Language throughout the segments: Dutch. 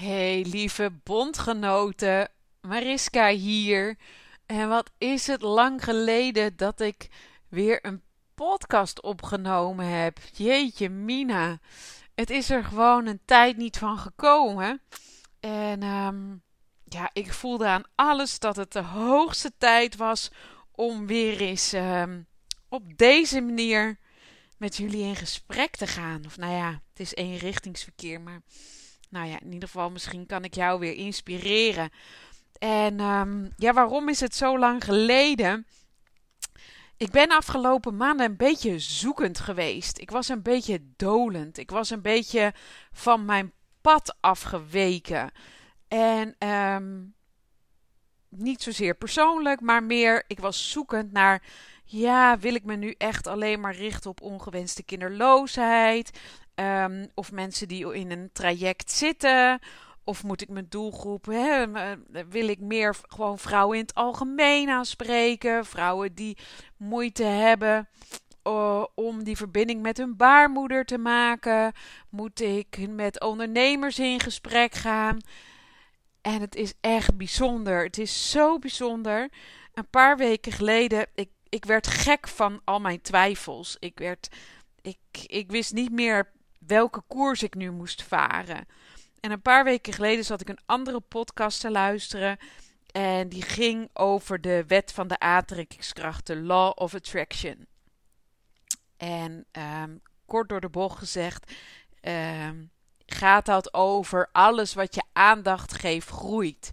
Hey lieve bondgenoten, Mariska hier. En wat is het lang geleden dat ik weer een podcast opgenomen heb. Jeetje Mina, het is er gewoon een tijd niet van gekomen. En um, ja, ik voelde aan alles dat het de hoogste tijd was om weer eens um, op deze manier met jullie in gesprek te gaan. Of nou ja, het is eenrichtingsverkeer, maar nou ja, in ieder geval, misschien kan ik jou weer inspireren. En um, ja, waarom is het zo lang geleden? Ik ben afgelopen maanden een beetje zoekend geweest. Ik was een beetje dolend. Ik was een beetje van mijn pad afgeweken. En um, niet zozeer persoonlijk, maar meer, ik was zoekend naar ja, wil ik me nu echt alleen maar richten op ongewenste kinderloosheid? Um, of mensen die in een traject zitten? Of moet ik mijn doelgroep, hè, wil ik meer gewoon vrouwen in het algemeen aanspreken? Vrouwen die moeite hebben uh, om die verbinding met hun baarmoeder te maken? Moet ik met ondernemers in gesprek gaan? En het is echt bijzonder. Het is zo bijzonder. Een paar weken geleden, ik ik werd gek van al mijn twijfels. Ik, werd, ik, ik wist niet meer welke koers ik nu moest varen. En een paar weken geleden zat ik een andere podcast te luisteren. En die ging over de wet van de aantrekkingskracht, de Law of Attraction. En um, kort door de bocht gezegd, um, gaat dat over alles wat je aandacht geeft groeit.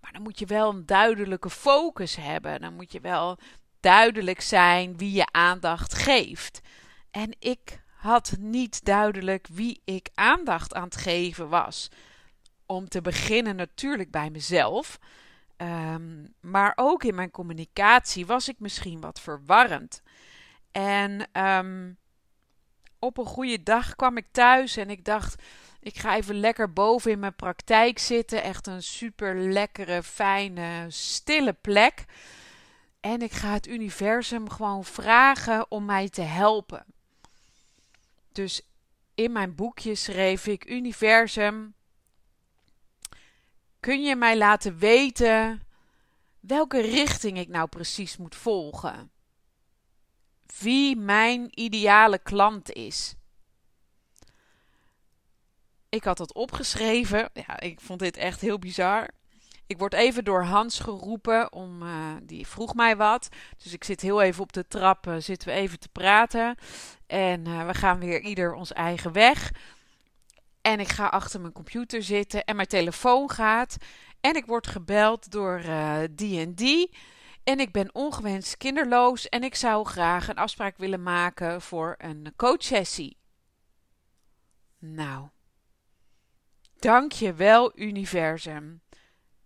Maar dan moet je wel een duidelijke focus hebben. Dan moet je wel duidelijk zijn wie je aandacht geeft. En ik had niet duidelijk wie ik aandacht aan het geven was. Om te beginnen natuurlijk bij mezelf. Um, maar ook in mijn communicatie was ik misschien wat verwarrend. En um, op een goede dag kwam ik thuis en ik dacht: ik ga even lekker boven in mijn praktijk zitten. Echt een super lekkere, fijne, stille plek. En ik ga het universum gewoon vragen om mij te helpen. Dus in mijn boekje schreef ik: Universum, kun je mij laten weten welke richting ik nou precies moet volgen? Wie mijn ideale klant is. Ik had dat opgeschreven. Ja, ik vond dit echt heel bizar. Ik word even door Hans geroepen, om, uh, die vroeg mij wat. Dus ik zit heel even op de trap, uh, zitten we even te praten. En uh, we gaan weer ieder ons eigen weg. En ik ga achter mijn computer zitten en mijn telefoon gaat. En ik word gebeld door die en ik ben ongewenst kinderloos en ik zou graag een afspraak willen maken voor een coachsessie. Nou, dank je wel, universum.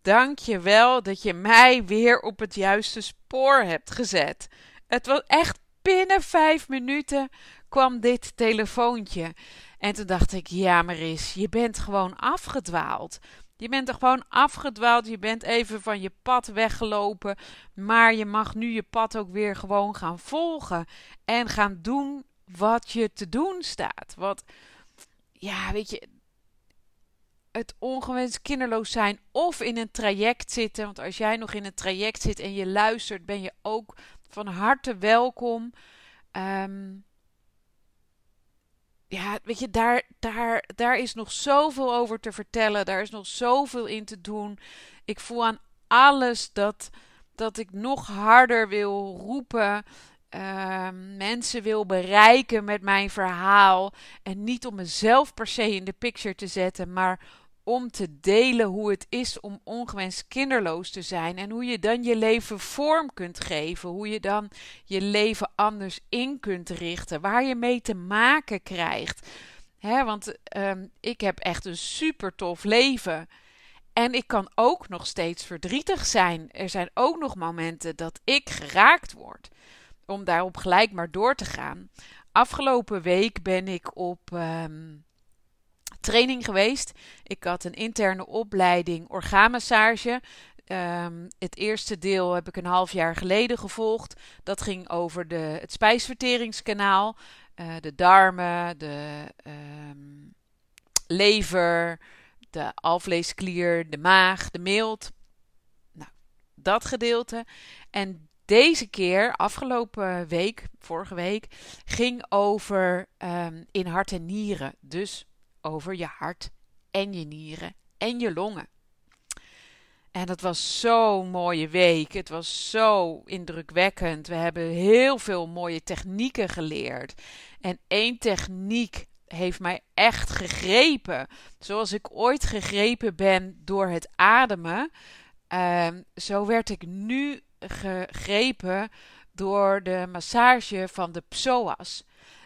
Dank je wel dat je mij weer op het juiste spoor hebt gezet. Het was echt binnen vijf minuten kwam dit telefoontje. En toen dacht ik, ja Maris, je bent gewoon afgedwaald. Je bent er gewoon afgedwaald, je bent even van je pad weggelopen. Maar je mag nu je pad ook weer gewoon gaan volgen. En gaan doen wat je te doen staat. Wat, ja, weet je, het ongewenst kinderloos zijn of in een traject zitten. Want als jij nog in een traject zit en je luistert, ben je ook van harte welkom. Um, ja, weet je, daar, daar, daar is nog zoveel over te vertellen. Daar is nog zoveel in te doen. Ik voel aan alles dat, dat ik nog harder wil roepen. Uh, mensen wil bereiken met mijn verhaal. En niet om mezelf per se in de picture te zetten, maar om te delen hoe het is om ongewenst kinderloos te zijn en hoe je dan je leven vorm kunt geven, hoe je dan je leven anders in kunt richten, waar je mee te maken krijgt. Want um, ik heb echt een super tof leven. En ik kan ook nog steeds verdrietig zijn. Er zijn ook nog momenten dat ik geraakt word. Om daarop gelijk maar door te gaan. Afgelopen week ben ik op um, training geweest. Ik had een interne opleiding orgaanmassage. Um, het eerste deel heb ik een half jaar geleden gevolgd. Dat ging over de, het spijsverteringskanaal, uh, de darmen, de um, lever, de alvleesklier, de maag, de milt. Nou, dat gedeelte. En deze keer, afgelopen week, vorige week, ging over um, in hart en nieren. Dus over je hart en je nieren en je longen. En het was zo'n mooie week. Het was zo indrukwekkend. We hebben heel veel mooie technieken geleerd. En één techniek heeft mij echt gegrepen. Zoals ik ooit gegrepen ben door het ademen. Um, zo werd ik nu gegrepen door de massage van de psoas.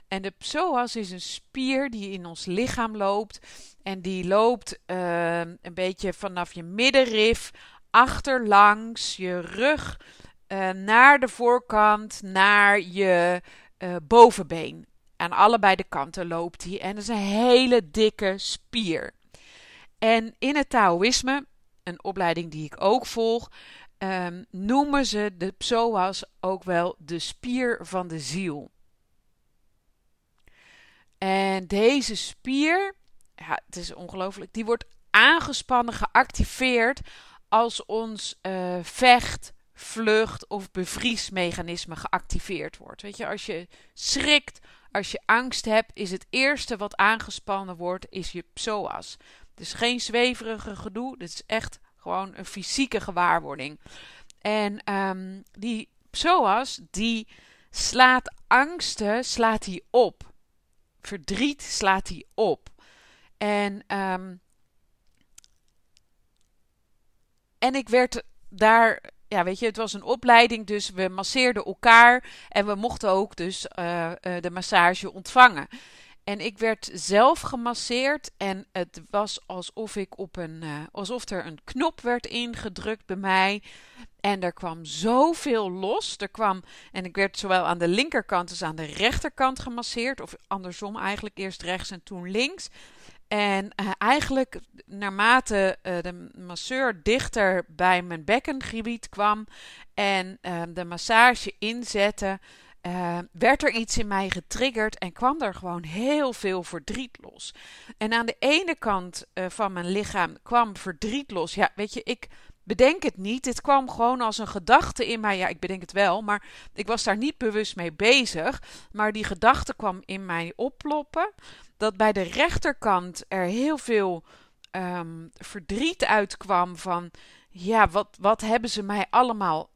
En de psoas is een spier die in ons lichaam loopt. En die loopt uh, een beetje vanaf je middenrif achterlangs je rug uh, naar de voorkant, naar je uh, bovenbeen. Aan allebei de kanten loopt hij. En dat is een hele dikke spier. En in het Taoïsme, een opleiding die ik ook volg, um, noemen ze de psoas ook wel de spier van de ziel. En deze spier, ja, het is ongelooflijk, die wordt aangespannen, geactiveerd als ons uh, vecht, vlucht of bevriesmechanisme geactiveerd wordt. Weet je, als je schrikt, als je angst hebt, is het eerste wat aangespannen wordt, is je psoas. Dus geen zweverige gedoe, dit is echt gewoon een fysieke gewaarwording. En um, die psoas, die slaat angsten, slaat hij op. Verdriet slaat hij op. En, um, en ik werd daar ja, weet je, het was een opleiding, dus we masseerden elkaar en we mochten ook dus uh, uh, de massage ontvangen. En ik werd zelf gemasseerd en het was alsof ik op een, uh, alsof er een knop werd ingedrukt bij mij. En er kwam zoveel los. Er kwam, en ik werd zowel aan de linkerkant als aan de rechterkant gemasseerd. Of andersom eigenlijk, eerst rechts en toen links. En uh, eigenlijk, naarmate uh, de masseur dichter bij mijn bekkengebied kwam en de massage inzette, werd er iets in mij getriggerd en kwam er gewoon heel veel verdriet los. En aan de ene kant van mijn lichaam kwam verdriet los. Ja, weet je, ik bedenk het niet. Dit kwam gewoon als een gedachte in mij. Ja, ik bedenk het wel, maar ik was daar niet bewust mee bezig. Maar die gedachte kwam in mij oploppen dat bij de rechterkant er heel veel um, verdriet uitkwam van ja, wat, wat hebben ze mij allemaal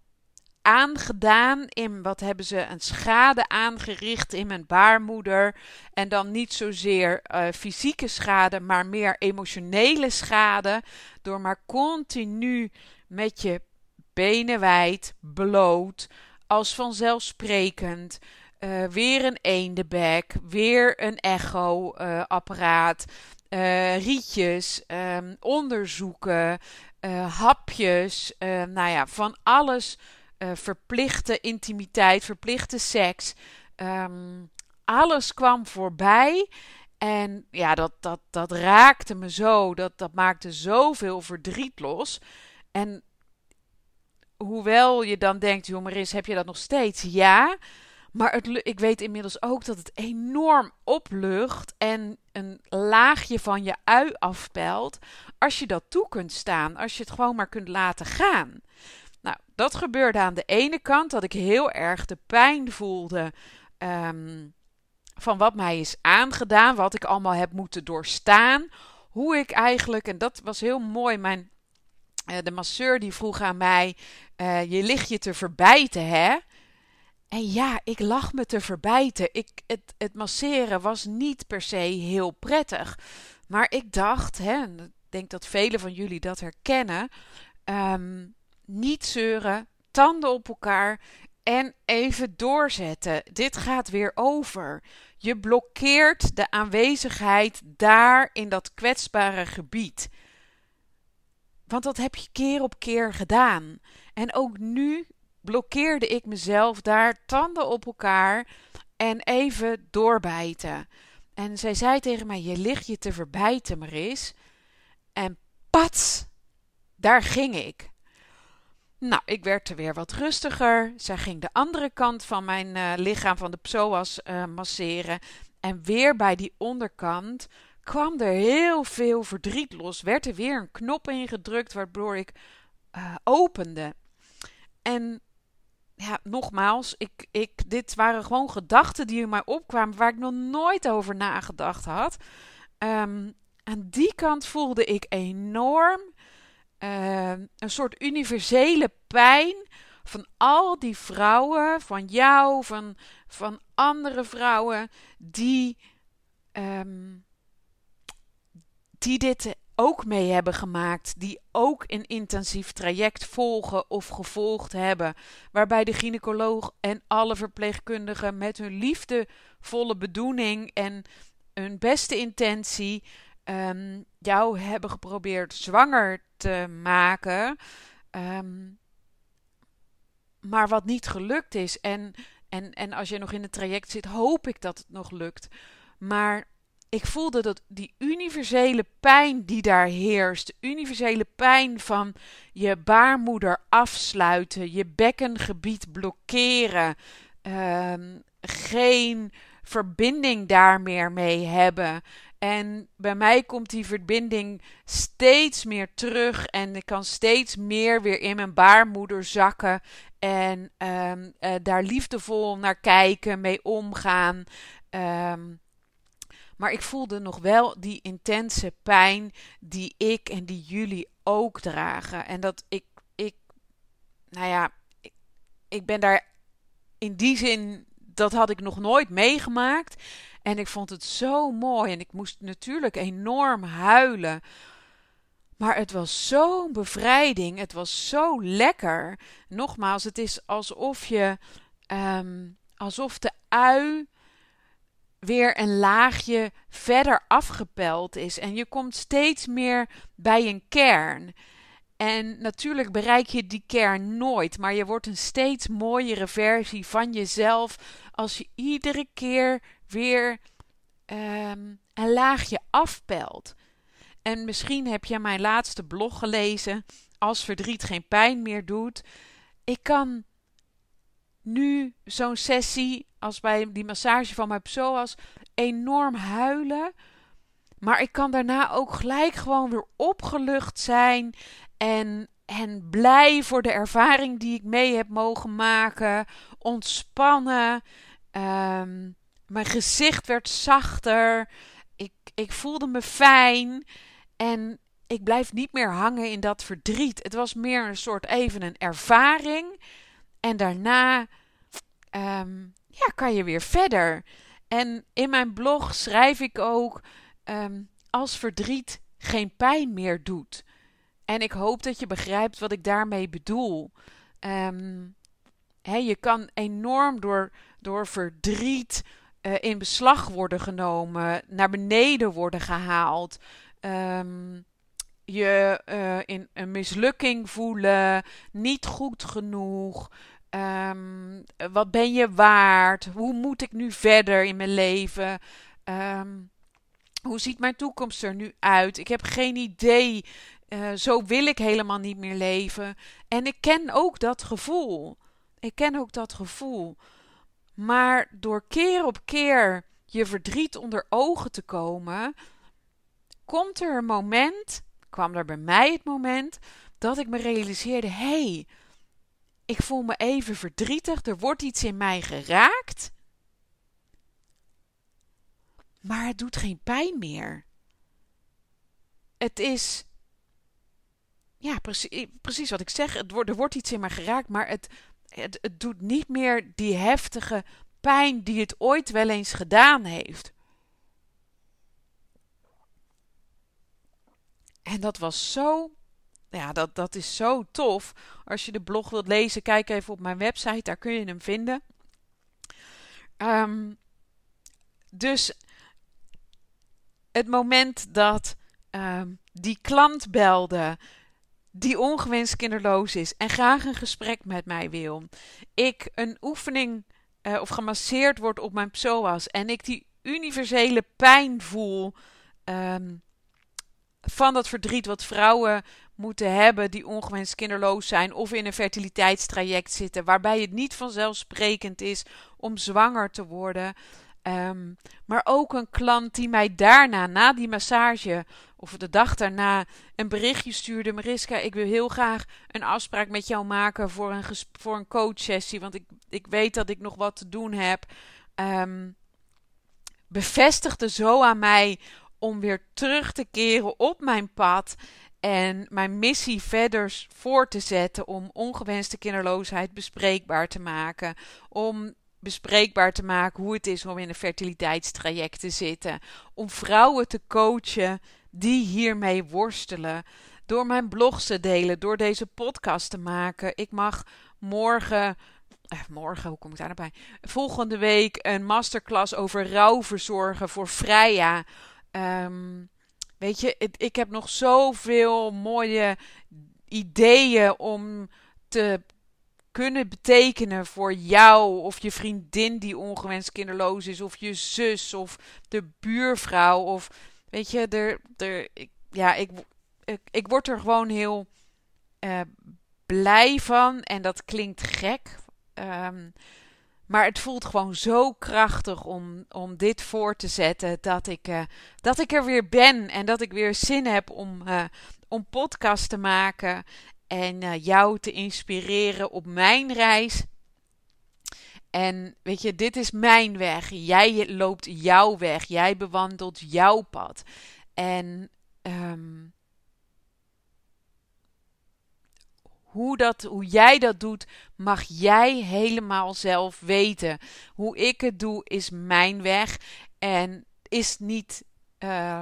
aangedaan? In wat hebben ze een schade aangericht in mijn baarmoeder? En dan niet zozeer uh, fysieke schade, maar meer emotionele schade. Door maar continu met je benen wijd, bloot, als vanzelfsprekend uh, weer een eendebek, weer een echo-apparaat, uh, rietjes, um, onderzoeken, hapjes, nou ja, van alles. Verplichte intimiteit, verplichte seks. Um, alles kwam voorbij. En ja, dat, dat, dat raakte me zo. Dat, dat maakte zoveel verdriet los. En hoewel je dan denkt, joh, Maris, heb je dat nog steeds? Ja. Maar het, ik weet inmiddels ook dat het enorm oplucht en een laagje van je ui afpelt. Als je dat toe kunt staan, als je het gewoon maar kunt laten gaan. Dat gebeurde aan de ene kant, dat ik heel erg de pijn voelde um, van wat mij is aangedaan, wat ik allemaal heb moeten doorstaan. Hoe ik eigenlijk, en dat was heel mooi, mijn, uh, de masseur die vroeg aan mij: uh, Je ligt je te verbijten, hè? En ja, ik lag me te verbijten. Ik, het, het masseren was niet per se heel prettig. Maar ik dacht, hè, en ik denk dat velen van jullie dat herkennen. Um, niet zeuren, tanden op elkaar en even doorzetten. Dit gaat weer over. Je blokkeert de aanwezigheid daar in dat kwetsbare gebied. Want dat heb je keer op keer gedaan. En ook nu blokkeerde ik mezelf daar, tanden op elkaar en even doorbijten. En zij zei tegen mij: Je ligt je te verbijten, Maris. En pats, daar ging ik. Nou, ik werd er weer wat rustiger. Zij ging de andere kant van mijn uh, lichaam, van de psoas, uh, masseren. En weer bij die onderkant kwam er heel veel verdriet los. Werd er weer een knop ingedrukt waardoor ik uh, opende. En ja, nogmaals, ik, ik, dit waren gewoon gedachten die in mij opkwamen waar ik nog nooit over nagedacht had. Um, aan die kant voelde ik enorm uh, een soort universele pijn van al die vrouwen, van jou, van, van andere vrouwen, die, um, die dit ook mee hebben gemaakt, die ook een intensief traject volgen of gevolgd hebben, waarbij de gynaecoloog en alle verpleegkundigen met hun liefdevolle bedoeling en hun beste intentie um, jou hebben geprobeerd zwanger te maken, um, maar wat niet gelukt is. En, en, en als je nog in het traject zit, hoop ik dat het nog lukt. Maar ik voelde dat die universele pijn die daar heerst, de universele pijn van je baarmoeder afsluiten, je bekkengebied blokkeren, um, geen verbinding daar meer mee hebben. En bij mij komt die verbinding steeds meer terug en ik kan steeds meer weer in mijn baarmoeder zakken en um, uh, daar liefdevol naar kijken, mee omgaan. Um, maar ik voelde nog wel die intense pijn die ik en die jullie ook dragen. En dat ik, ik nou ja, ik, ik ben daar in die zin, dat had ik nog nooit meegemaakt. En ik vond het zo mooi. En ik moest natuurlijk enorm huilen. Maar het was zo'n bevrijding. Het was zo lekker. Nogmaals, het is alsof je. Um, alsof de ui weer een laagje verder afgepeld is. En je komt steeds meer bij een kern. En natuurlijk bereik je die kern nooit, maar je wordt een steeds mooiere versie van jezelf als je iedere keer weer um, een laagje afpelt. En misschien heb je mijn laatste blog gelezen. Als verdriet geen pijn meer doet. Ik kan nu zo'n sessie als bij die massage van mijn psoas enorm huilen. Maar ik kan daarna ook gelijk gewoon weer opgelucht zijn en, en blij voor de ervaring die ik mee heb mogen maken. Ontspannen. Um, mijn gezicht werd zachter. Ik, ik voelde me fijn. En ik blijf niet meer hangen in dat verdriet. Het was meer een soort even een ervaring. En daarna um, ja, kan je weer verder. En in mijn blog schrijf ik ook um, als verdriet geen pijn meer doet. En ik hoop dat je begrijpt wat ik daarmee bedoel. Um, je kan enorm door, door verdriet uh, in beslag worden genomen, naar beneden worden gehaald. Um, je uh, in een mislukking voelen, niet goed genoeg. Um, wat ben je waard? Hoe moet ik nu verder in mijn leven? Um, hoe ziet mijn toekomst er nu uit? Ik heb geen idee. Uh, zo wil ik helemaal niet meer leven. En ik ken ook dat gevoel. Ik ken ook dat gevoel. Maar door keer op keer je verdriet onder ogen te komen, komt er een moment, kwam er bij mij het moment, dat ik me realiseerde: hé, hey, ik voel me even verdrietig, er wordt iets in mij geraakt, maar het doet geen pijn meer. Het is, ja, precies, wat ik zeg, het er wordt iets in mij geraakt, maar het, het, het doet niet meer die heftige pijn die het ooit wel eens gedaan heeft. En dat was zo. Ja, dat, dat is zo tof. Als je de blog wilt lezen, kijk even op mijn website, daar kun je hem vinden. Um, dus het moment dat um, die klant belde die ongewenst kinderloos is en graag een gesprek met mij wil. Ik een oefening uh, of gemasseerd word op mijn psoas en ik die universele pijn voel um, van dat verdriet wat vrouwen moeten hebben die ongewenst kinderloos zijn of in een fertiliteitstraject zitten, waarbij het niet vanzelfsprekend is om zwanger te worden. Ehm, maar ook een klant die mij daarna, na die massage of de dag daarna, een berichtje stuurde: Mariska, ik wil heel graag een afspraak met jou maken voor een, voor een coachsessie, want ik, ik weet dat ik nog wat te doen heb. Um, bevestigde zo aan mij om weer terug te keren op mijn pad en mijn missie verder voor te zetten om ongewenste kinderloosheid bespreekbaar te maken. Om bespreekbaar te maken hoe het is om in een fertiliteitstraject te zitten. Om vrouwen te coachen die hiermee worstelen. Door mijn blog te delen, door deze podcast te maken. Ik mag morgen. Eh, morgen, hoe kom ik daar nou bij? Volgende week een masterclass over rouwverzorgen voor Freya. Um, weet je, ik heb nog zoveel mooie ideeën om te kunnen betekenen voor jou of je vriendin die ongewenst kinderloos is, of je zus of de buurvrouw. Of weet je, er, er, ja, ik, ik, ik word er gewoon heel uh, blij van. En dat klinkt gek. Um, maar het voelt gewoon zo krachtig om, om dit voor te zetten. Dat ik, uh, dat ik er weer ben. En dat ik weer zin heb om, uh, om podcast te maken en uh, jou te inspireren op mijn reis. En weet je, dit is mijn weg. Jij loopt jouw weg. Jij bewandelt jouw pad. En um, hoe, dat, hoe jij dat doet, mag jij helemaal zelf weten. Hoe ik het doe, is mijn weg. En is niet. Uh,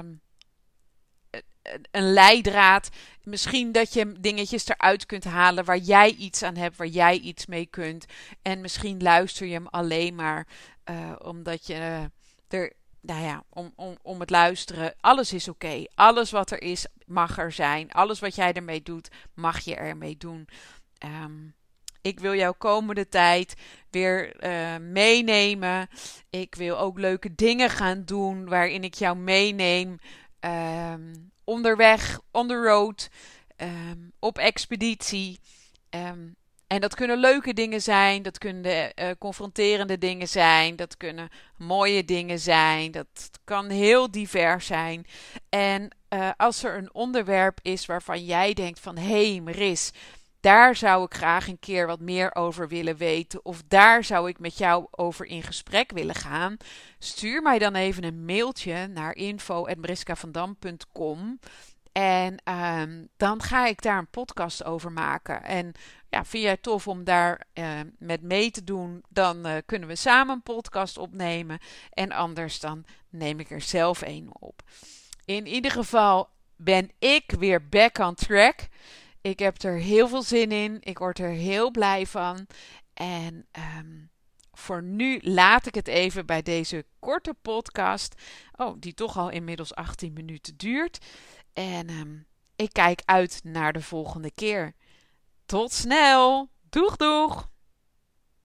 een leidraad. Misschien dat je dingetjes eruit kunt halen waar jij iets aan hebt, waar jij iets mee kunt. En misschien luister je hem alleen maar uh, omdat je er. Nou ja, om, om, om het luisteren. Alles is oké. Alles wat er is, mag er zijn. Alles wat jij ermee doet, mag je ermee doen. Um, ik wil jou komende tijd weer uh, meenemen. Ik wil ook leuke dingen gaan doen waarin ik jou meeneem. Um, onderweg, on the road, um, op expeditie. Um, en dat kunnen leuke dingen zijn, dat kunnen uh, confronterende dingen zijn, dat kunnen mooie dingen zijn, dat kan heel divers zijn. En uh, als er een onderwerp is waarvan jij denkt van hé hey, Maris, daar zou ik graag een keer wat meer over willen weten. Of daar zou ik met jou over in gesprek willen gaan. Stuur mij dan even een mailtje naar info.briskavandam.com. En um, dan ga ik daar een podcast over maken. En ja, vind jij het tof om daar uh, met mee te doen? Dan uh, kunnen we samen een podcast opnemen. En anders dan neem ik er zelf een op. In ieder geval ben ik weer back on track. Ik heb er heel veel zin in. Ik word er heel blij van. En um, voor nu laat ik het even bij deze korte podcast. Oh, die toch al inmiddels 18 minuten duurt. En um, ik kijk uit naar de volgende keer. Tot snel. Doeg doeg.